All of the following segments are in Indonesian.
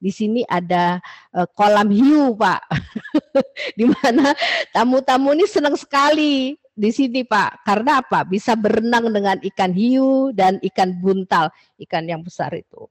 di sini ada uh, kolam hiu, Pak. di mana tamu-tamu ini senang sekali di sini, Pak. Karena apa? Bisa berenang dengan ikan hiu dan ikan buntal, ikan yang besar itu.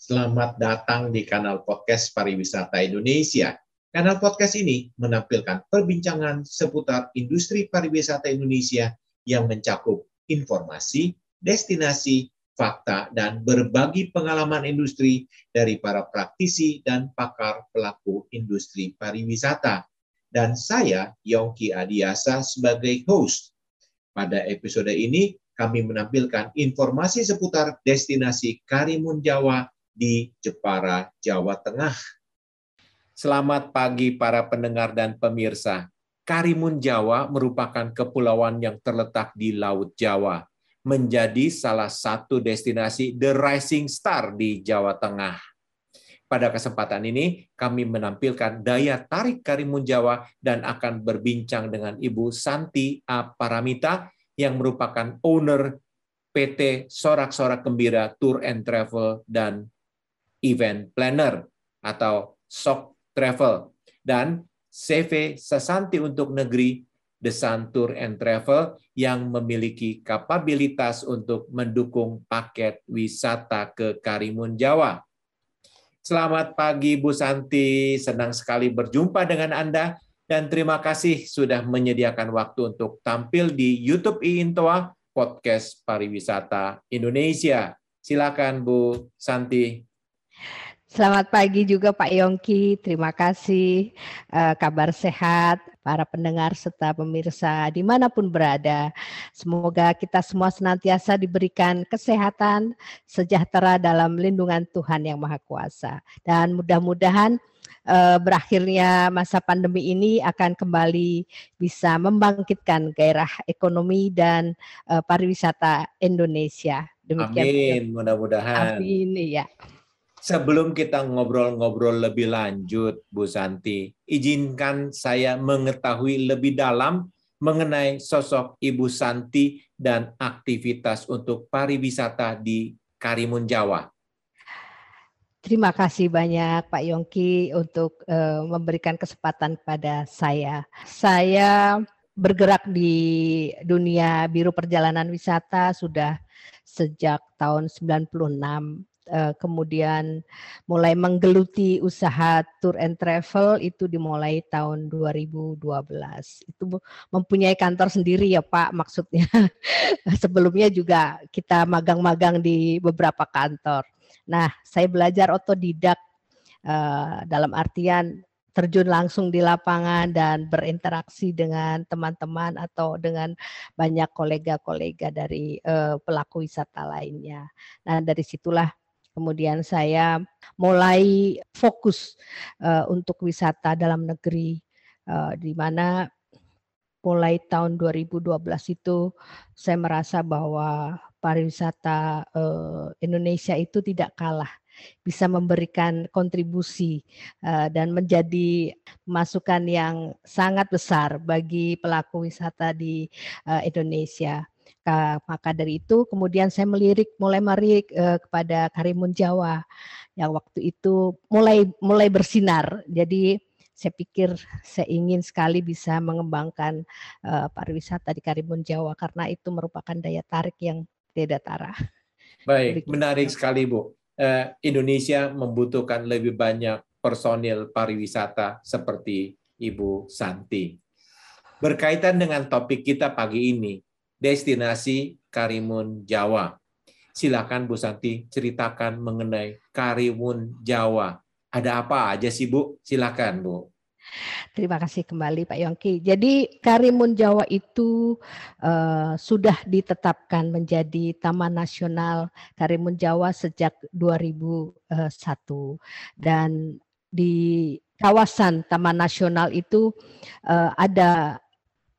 Selamat datang di kanal podcast Pariwisata Indonesia. Kanal podcast ini menampilkan perbincangan seputar industri pariwisata Indonesia yang mencakup informasi, destinasi, fakta, dan berbagi pengalaman industri dari para praktisi dan pakar pelaku industri pariwisata. Dan saya, Yongki Adiasa, sebagai host. Pada episode ini, kami menampilkan informasi seputar destinasi Karimun Jawa di Jepara, Jawa Tengah. Selamat pagi para pendengar dan pemirsa. Karimun Jawa merupakan kepulauan yang terletak di Laut Jawa, menjadi salah satu destinasi The Rising Star di Jawa Tengah. Pada kesempatan ini, kami menampilkan daya tarik Karimun Jawa dan akan berbincang dengan Ibu Santi A. Paramita yang merupakan owner PT Sorak-Sorak Gembira Tour and Travel dan Event Planner atau SOC Travel dan CV Sasanti untuk negeri Desan Tour and Travel yang memiliki kapabilitas untuk mendukung paket wisata ke Karimun Jawa. Selamat pagi Bu Santi, senang sekali berjumpa dengan Anda dan terima kasih sudah menyediakan waktu untuk tampil di YouTube IINTOA Podcast Pariwisata Indonesia. Silakan Bu Santi. Selamat pagi juga Pak Yongki, terima kasih. Uh, kabar sehat para pendengar serta pemirsa di mana pun berada. Semoga kita semua senantiasa diberikan kesehatan, sejahtera dalam lindungan Tuhan yang Maha Kuasa. Dan mudah-mudahan uh, berakhirnya masa pandemi ini akan kembali bisa membangkitkan gairah ekonomi dan uh, pariwisata Indonesia. Demikian Amin, mudah-mudahan. Amin, ya. Sebelum kita ngobrol-ngobrol lebih lanjut, Bu Santi, izinkan saya mengetahui lebih dalam mengenai sosok Ibu Santi dan aktivitas untuk pariwisata di Karimun Jawa. Terima kasih banyak Pak Yongki untuk uh, memberikan kesempatan kepada saya. Saya bergerak di dunia biru perjalanan wisata sudah sejak tahun 96 uh, kemudian mulai menggeluti usaha tour and travel itu dimulai tahun 2012. Itu mempunyai kantor sendiri ya Pak maksudnya. Sebelumnya juga kita magang-magang di beberapa kantor. Nah, saya belajar otodidak uh, dalam artian terjun langsung di lapangan dan berinteraksi dengan teman-teman atau dengan banyak kolega-kolega dari uh, pelaku wisata lainnya. Nah, dari situlah Kemudian saya mulai fokus uh, untuk wisata dalam negeri uh, di mana mulai tahun 2012 itu saya merasa bahwa pariwisata uh, Indonesia itu tidak kalah bisa memberikan kontribusi uh, dan menjadi masukan yang sangat besar bagi pelaku wisata di uh, Indonesia maka dari itu kemudian saya melirik mulai melirik uh, kepada Karimun Jawa yang waktu itu mulai mulai bersinar. Jadi saya pikir saya ingin sekali bisa mengembangkan uh, pariwisata di Karimun Jawa karena itu merupakan daya tarik yang tidak tara. Baik, menarik sekali Bu. Uh, Indonesia membutuhkan lebih banyak personil pariwisata seperti Ibu Santi. Berkaitan dengan topik kita pagi ini, destinasi Karimun Jawa. Silakan Bu Santi ceritakan mengenai Karimun Jawa. Ada apa aja sih Bu? Silakan Bu. Terima kasih kembali Pak Yongki. Jadi Karimun Jawa itu uh, sudah ditetapkan menjadi Taman Nasional Karimun Jawa sejak 2001 dan di kawasan Taman Nasional itu uh, ada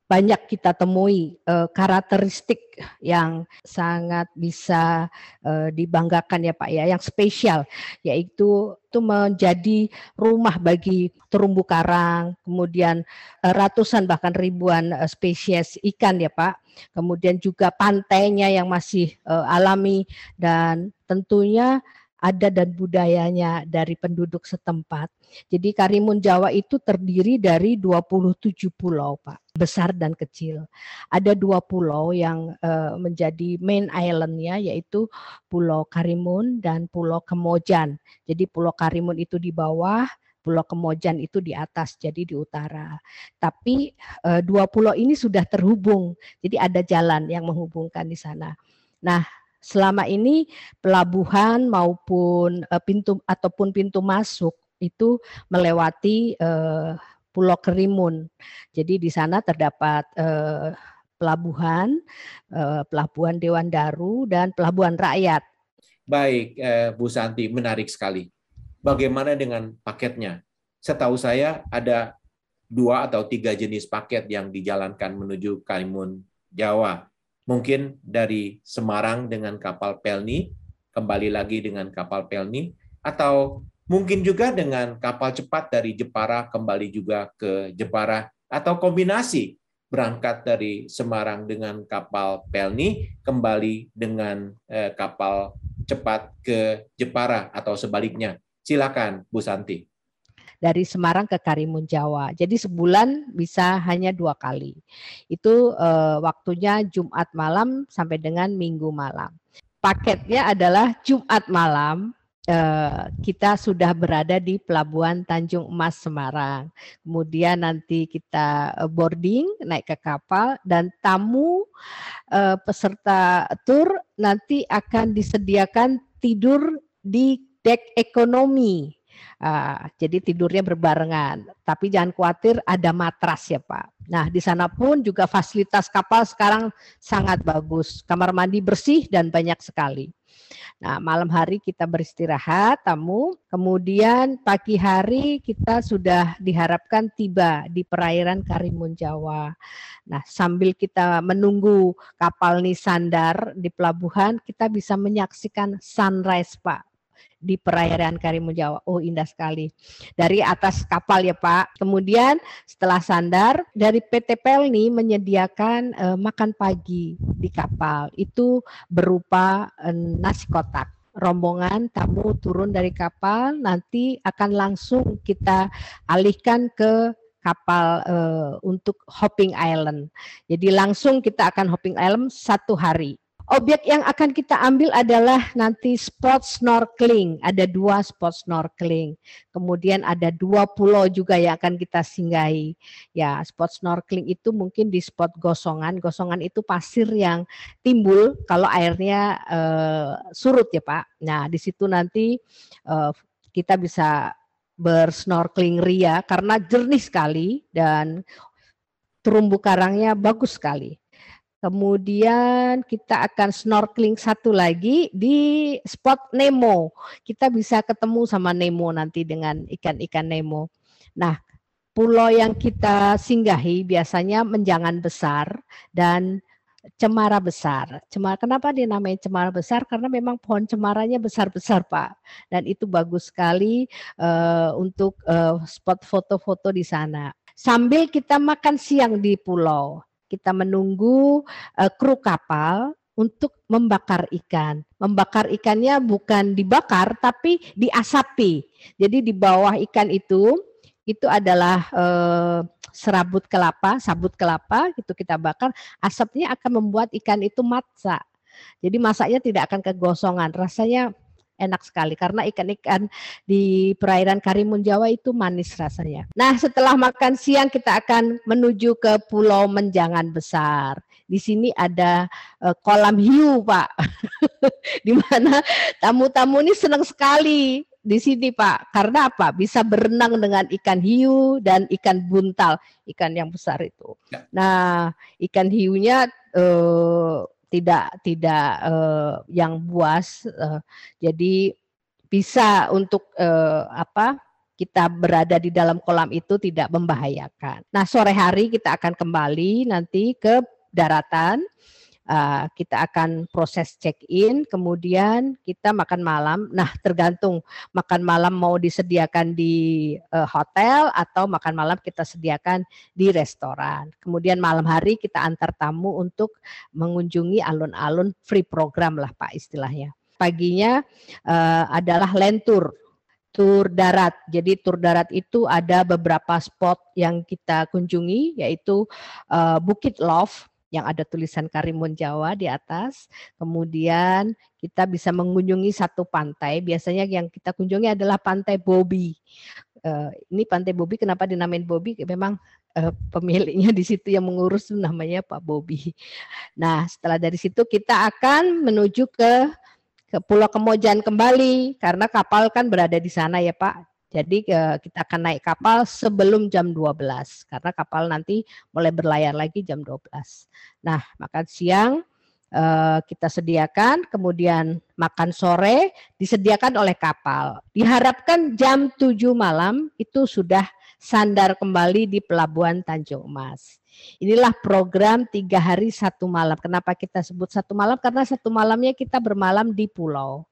banyak kita temui uh, karakteristik yang sangat bisa uh, dibanggakan ya Pak ya, yang spesial yaitu itu menjadi rumah bagi terumbu karang, kemudian uh, ratusan bahkan ribuan uh, spesies ikan ya Pak. Kemudian juga pantainya yang masih uh, alami dan tentunya ada dan budayanya dari penduduk setempat. Jadi Karimun Jawa itu terdiri dari 27 pulau, Pak, besar dan kecil. Ada dua pulau yang uh, menjadi main islandnya, yaitu Pulau Karimun dan Pulau Kemojan. Jadi Pulau Karimun itu di bawah, Pulau Kemojan itu di atas, jadi di utara. Tapi uh, dua pulau ini sudah terhubung, jadi ada jalan yang menghubungkan di sana. Nah, selama ini pelabuhan maupun uh, pintu ataupun pintu masuk itu melewati uh, Pulau Kerimun. Jadi di sana terdapat uh, pelabuhan, uh, pelabuhan Dewan Daru dan pelabuhan rakyat. Baik, uh, Bu Santi, menarik sekali. Bagaimana dengan paketnya? Setahu saya ada dua atau tiga jenis paket yang dijalankan menuju Karimun Jawa mungkin dari Semarang dengan kapal Pelni, kembali lagi dengan kapal Pelni, atau mungkin juga dengan kapal cepat dari Jepara kembali juga ke Jepara, atau kombinasi berangkat dari Semarang dengan kapal Pelni, kembali dengan eh, kapal cepat ke Jepara, atau sebaliknya. Silakan, Bu Santi dari Semarang ke Karimun Jawa. Jadi sebulan bisa hanya dua kali. Itu uh, waktunya Jumat malam sampai dengan Minggu malam. Paketnya adalah Jumat malam Uh, kita sudah berada di Pelabuhan Tanjung Emas Semarang. Kemudian nanti kita eh, boarding naik ke kapal dan tamu uh, peserta tur nanti akan disediakan tidur di dek ekonomi Uh, jadi tidurnya berbarengan. Tapi jangan khawatir ada matras ya Pak. Nah di sana pun juga fasilitas kapal sekarang sangat bagus. Kamar mandi bersih dan banyak sekali. Nah, malam hari kita beristirahat, tamu. Kemudian pagi hari kita sudah diharapkan tiba di perairan Karimun Jawa. Nah, sambil kita menunggu kapal ini sandar di pelabuhan, kita bisa menyaksikan sunrise, Pak di perairan Karimun Jawa. Oh indah sekali. Dari atas kapal ya Pak. Kemudian setelah sandar dari PT Pelni menyediakan uh, makan pagi di kapal. Itu berupa uh, nasi kotak rombongan tamu turun dari kapal nanti akan langsung kita alihkan ke kapal uh, untuk hopping island. Jadi langsung kita akan hopping island satu hari. Objek yang akan kita ambil adalah nanti spot snorkeling. Ada dua spot snorkeling. Kemudian ada dua pulau juga yang akan kita singgahi. Ya, spot snorkeling itu mungkin di spot gosongan. Gosongan itu pasir yang timbul kalau airnya uh, surut ya Pak. Nah, di situ nanti uh, kita bisa bersnorkeling ria karena jernih sekali dan terumbu karangnya bagus sekali. Kemudian kita akan snorkeling satu lagi di spot Nemo. Kita bisa ketemu sama Nemo nanti dengan ikan-ikan Nemo. Nah, pulau yang kita singgahi biasanya menjangan besar dan cemara besar. Cemara kenapa dinamai cemara besar? Karena memang pohon cemaranya besar-besar, Pak. Dan itu bagus sekali uh, untuk uh, spot foto-foto di sana. Sambil kita makan siang di pulau kita menunggu uh, kru kapal untuk membakar ikan. Membakar ikannya bukan dibakar tapi diasapi. Jadi di bawah ikan itu itu adalah uh, serabut kelapa, sabut kelapa itu kita bakar, asapnya akan membuat ikan itu matsa. Jadi masaknya tidak akan kegosongan, rasanya enak sekali karena ikan-ikan di perairan Karimun Jawa itu manis rasanya. Nah, setelah makan siang kita akan menuju ke Pulau Menjangan Besar. Di sini ada uh, kolam hiu, Pak. di mana tamu-tamu ini senang sekali di sini Pak. Karena apa? Bisa berenang dengan ikan hiu dan ikan buntal, ikan yang besar itu. Ya. Nah, ikan hiunya uh, tidak tidak uh, yang buas uh, jadi bisa untuk uh, apa kita berada di dalam kolam itu tidak membahayakan. Nah, sore hari kita akan kembali nanti ke daratan. Uh, kita akan proses check-in, kemudian kita makan malam. Nah, tergantung makan malam mau disediakan di uh, hotel atau makan malam kita sediakan di restoran. Kemudian malam hari kita antar tamu untuk mengunjungi alun-alun free program lah Pak istilahnya. Paginya uh, adalah lentur tur darat. Jadi tur darat itu ada beberapa spot yang kita kunjungi yaitu uh, Bukit Love yang ada tulisan Karimun Jawa di atas. Kemudian kita bisa mengunjungi satu pantai. Biasanya yang kita kunjungi adalah Pantai Bobi. Uh, ini Pantai Bobi kenapa dinamain Bobi? Memang uh, pemiliknya di situ yang mengurus namanya Pak Bobi. Nah, setelah dari situ kita akan menuju ke ke Pulau Kemojan kembali karena kapal kan berada di sana ya Pak. Jadi eh, kita akan naik kapal sebelum jam 12 karena kapal nanti mulai berlayar lagi jam 12. Nah, makan siang eh, kita sediakan, kemudian makan sore disediakan oleh kapal. Diharapkan jam 7 malam itu sudah sandar kembali di Pelabuhan Tanjung Emas. Inilah program tiga hari satu malam. Kenapa kita sebut satu malam? Karena satu malamnya kita bermalam di pulau.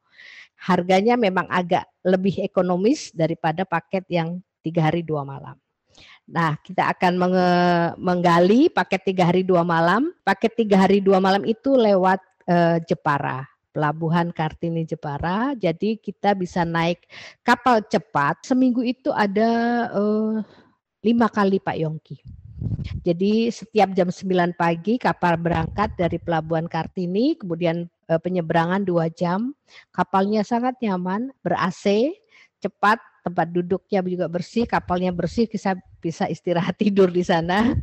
Harganya memang agak lebih ekonomis daripada paket yang tiga hari dua malam. Nah, kita akan menggali paket tiga hari dua malam. Paket tiga hari dua malam itu lewat uh, Jepara, Pelabuhan Kartini Jepara. Jadi kita bisa naik kapal cepat. Seminggu itu ada uh, lima kali Pak Yongki. Jadi setiap jam 9 pagi kapal berangkat dari Pelabuhan Kartini, kemudian e, penyeberangan dua jam. Kapalnya sangat nyaman, ber-AC, cepat, tempat duduknya juga bersih, kapalnya bersih, bisa bisa istirahat tidur di sana.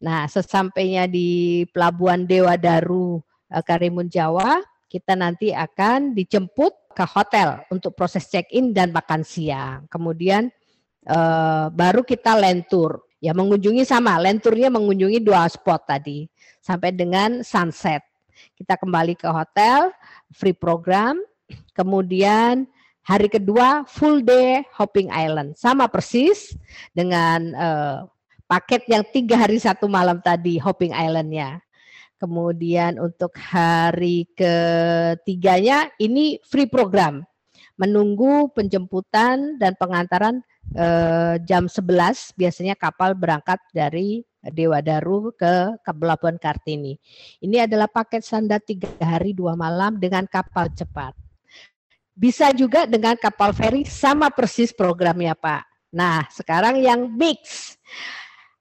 Nah, sesampainya di Pelabuhan Dewa Daru e, Karimun Jawa, kita nanti akan dijemput ke hotel untuk proses check-in dan makan siang. Kemudian uh, baru kita lentur Ya mengunjungi sama, lenturnya mengunjungi dua spot tadi sampai dengan sunset. Kita kembali ke hotel, free program, kemudian hari kedua full day hopping island, sama persis dengan uh, paket yang tiga hari satu malam tadi hopping islandnya. Kemudian untuk hari ketiganya ini free program, menunggu penjemputan dan pengantaran eh, jam 11 biasanya kapal berangkat dari Dewa Daru ke Pelabuhan Kartini. Ini adalah paket standar tiga hari dua malam dengan kapal cepat. Bisa juga dengan kapal feri sama persis programnya Pak. Nah sekarang yang mix.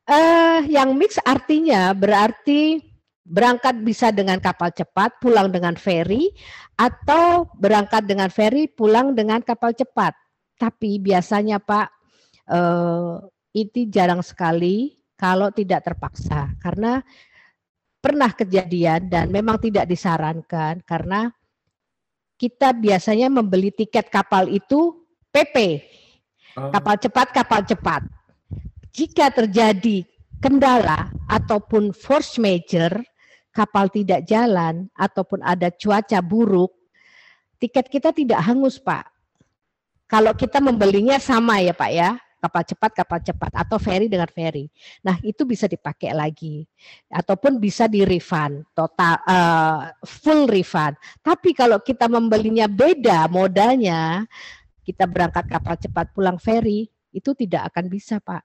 Uh, yang mix artinya berarti berangkat bisa dengan kapal cepat, pulang dengan feri, atau berangkat dengan feri, pulang dengan kapal cepat. Tapi biasanya Pak, eh, itu jarang sekali kalau tidak terpaksa karena pernah kejadian dan memang tidak disarankan karena kita biasanya membeli tiket kapal itu PP. Oh. Kapal cepat, kapal cepat. Jika terjadi kendala ataupun force major, kapal tidak jalan ataupun ada cuaca buruk, tiket kita tidak hangus, Pak. Kalau kita membelinya sama ya Pak ya, kapal cepat kapal cepat atau ferry dengan ferry. Nah itu bisa dipakai lagi ataupun bisa di refund total uh, full refund. Tapi kalau kita membelinya beda modalnya, kita berangkat kapal cepat pulang ferry itu tidak akan bisa pak.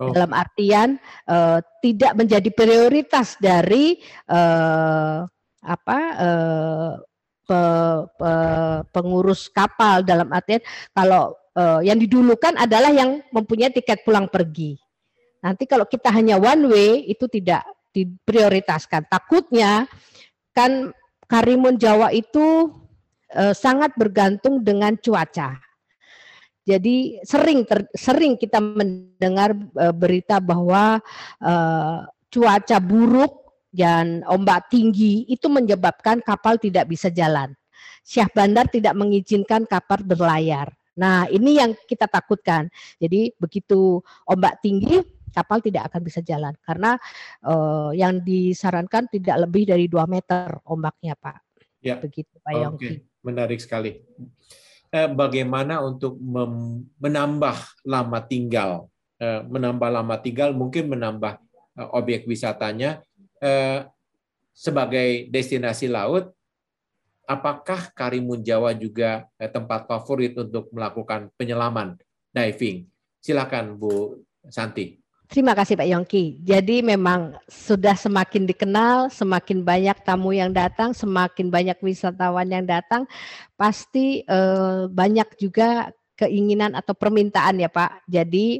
Oh. Dalam artian uh, tidak menjadi prioritas dari uh, apa uh, pe, pe, pengurus kapal dalam artian kalau uh, yang didulukan adalah yang mempunyai tiket pulang pergi. Nanti kalau kita hanya one way itu tidak diprioritaskan. Takutnya kan Karimun Jawa itu uh, sangat bergantung dengan cuaca. Jadi sering ter, sering kita mendengar uh, berita bahwa uh, cuaca buruk dan ombak tinggi itu menyebabkan kapal tidak bisa jalan. Syah Bandar tidak mengizinkan kapal berlayar. Nah, ini yang kita takutkan. Jadi begitu ombak tinggi, kapal tidak akan bisa jalan karena uh, yang disarankan tidak lebih dari 2 meter ombaknya, Pak. Ya. Begitu, Pak Yongki. Oke, menarik sekali. eh, bagaimana untuk menambah lama tinggal, eh, menambah lama tinggal, mungkin menambah eh, objek wisatanya sebagai destinasi laut. Apakah Karimun Jawa juga tempat favorit untuk melakukan penyelaman diving? Silakan Bu Santi. Terima kasih Pak Yongki. Jadi memang sudah semakin dikenal, semakin banyak tamu yang datang, semakin banyak wisatawan yang datang, pasti eh, banyak juga keinginan atau permintaan ya Pak. Jadi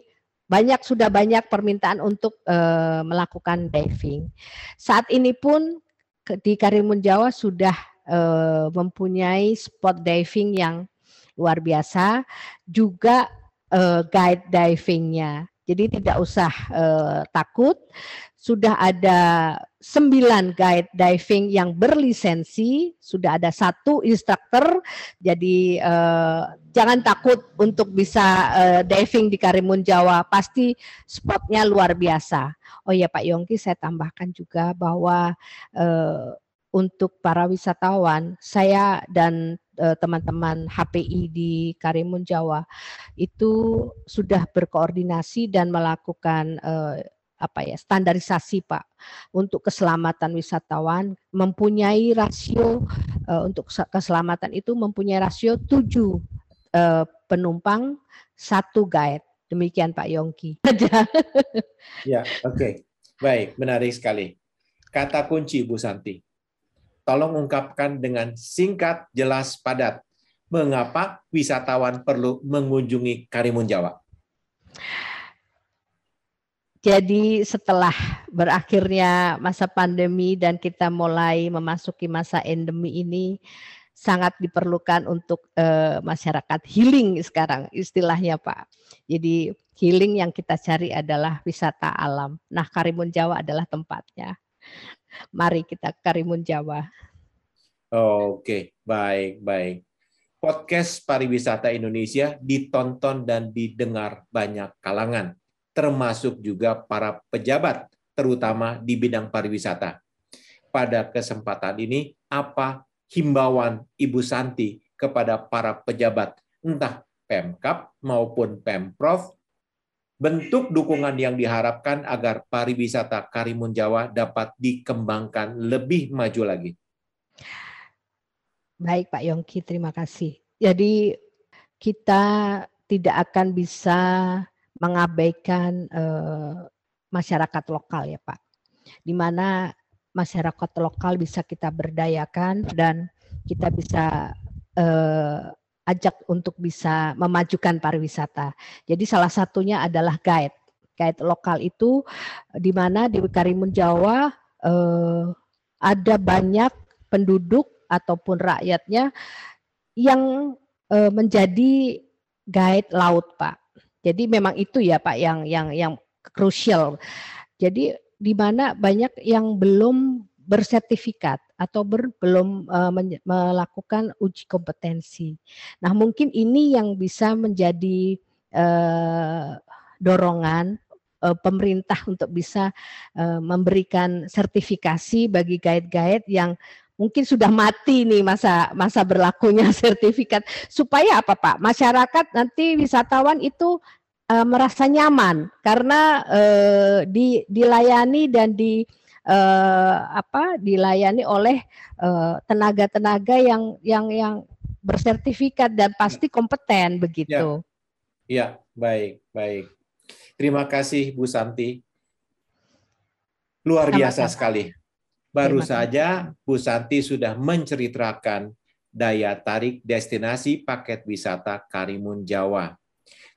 banyak sudah banyak permintaan untuk eh, melakukan diving. Saat ini pun di Karimun Jawa sudah eh, mempunyai spot diving yang luar biasa, juga eh, guide divingnya jadi tidak usah uh, takut. Sudah ada sembilan guide diving yang berlisensi, sudah ada satu instruktur. Jadi uh, jangan takut untuk bisa uh, diving di Karimun Jawa. Pasti spotnya luar biasa. Oh ya Pak Yongki, saya tambahkan juga bahwa uh, untuk para wisatawan, saya dan teman-teman HPI di Karimun Jawa itu sudah berkoordinasi dan melakukan uh, apa ya standarisasi Pak untuk keselamatan wisatawan mempunyai rasio uh, untuk keselamatan itu mempunyai rasio tujuh uh, penumpang satu guide demikian Pak Yongki. ya oke okay. baik menarik sekali kata kunci Bu Santi tolong ungkapkan dengan singkat, jelas, padat. Mengapa wisatawan perlu mengunjungi Karimun Jawa? Jadi setelah berakhirnya masa pandemi dan kita mulai memasuki masa endemi ini sangat diperlukan untuk uh, masyarakat healing sekarang istilahnya Pak. Jadi healing yang kita cari adalah wisata alam. Nah Karimun Jawa adalah tempatnya. Mari kita Karimun Jawa. Oke, baik, baik. Podcast pariwisata Indonesia ditonton dan didengar banyak kalangan, termasuk juga para pejabat, terutama di bidang pariwisata. Pada kesempatan ini, apa himbauan Ibu Santi kepada para pejabat, entah Pemkap maupun Pemprov bentuk dukungan yang diharapkan agar pariwisata Karimun Jawa dapat dikembangkan lebih maju lagi? Baik Pak Yongki, terima kasih. Jadi kita tidak akan bisa mengabaikan eh, masyarakat lokal ya Pak. Di mana masyarakat lokal bisa kita berdayakan dan kita bisa eh, ajak untuk bisa memajukan pariwisata. Jadi salah satunya adalah guide. Guide lokal itu di mana di Karimun Jawa eh, ada banyak penduduk ataupun rakyatnya yang eh, menjadi guide laut, Pak. Jadi memang itu ya Pak yang yang yang krusial. Jadi di mana banyak yang belum bersertifikat atau ber, belum uh, melakukan uji kompetensi. Nah, mungkin ini yang bisa menjadi uh, dorongan uh, pemerintah untuk bisa uh, memberikan sertifikasi bagi guide-guide yang mungkin sudah mati nih masa masa berlakunya sertifikat supaya apa Pak? Masyarakat nanti wisatawan itu uh, merasa nyaman karena uh, di dilayani dan di uh, apa dilayani oleh tenaga-tenaga uh, yang yang yang bersertifikat dan pasti kompeten begitu. Ya, ya baik baik. Terima kasih Bu Santi. Luar biasa Sama-sama. sekali. Baru saja Bu Santi sudah menceritakan daya tarik destinasi paket wisata Karimun Jawa.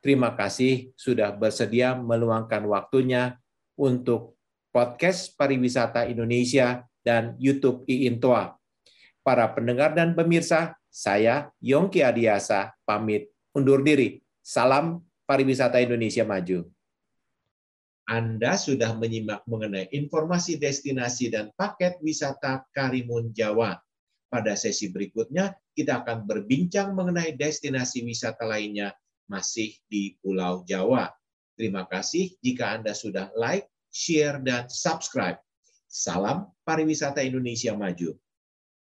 Terima kasih sudah bersedia meluangkan waktunya untuk podcast pariwisata Indonesia dan YouTube Iintoa. Para pendengar dan pemirsa, saya Yongki Adiasa pamit undur diri. Salam pariwisata Indonesia maju. Anda sudah menyimak mengenai informasi destinasi dan paket wisata Karimun Jawa. Pada sesi berikutnya, kita akan berbincang mengenai destinasi wisata lainnya masih di Pulau Jawa. Terima kasih jika Anda sudah like, share, dan subscribe. Salam pariwisata Indonesia maju.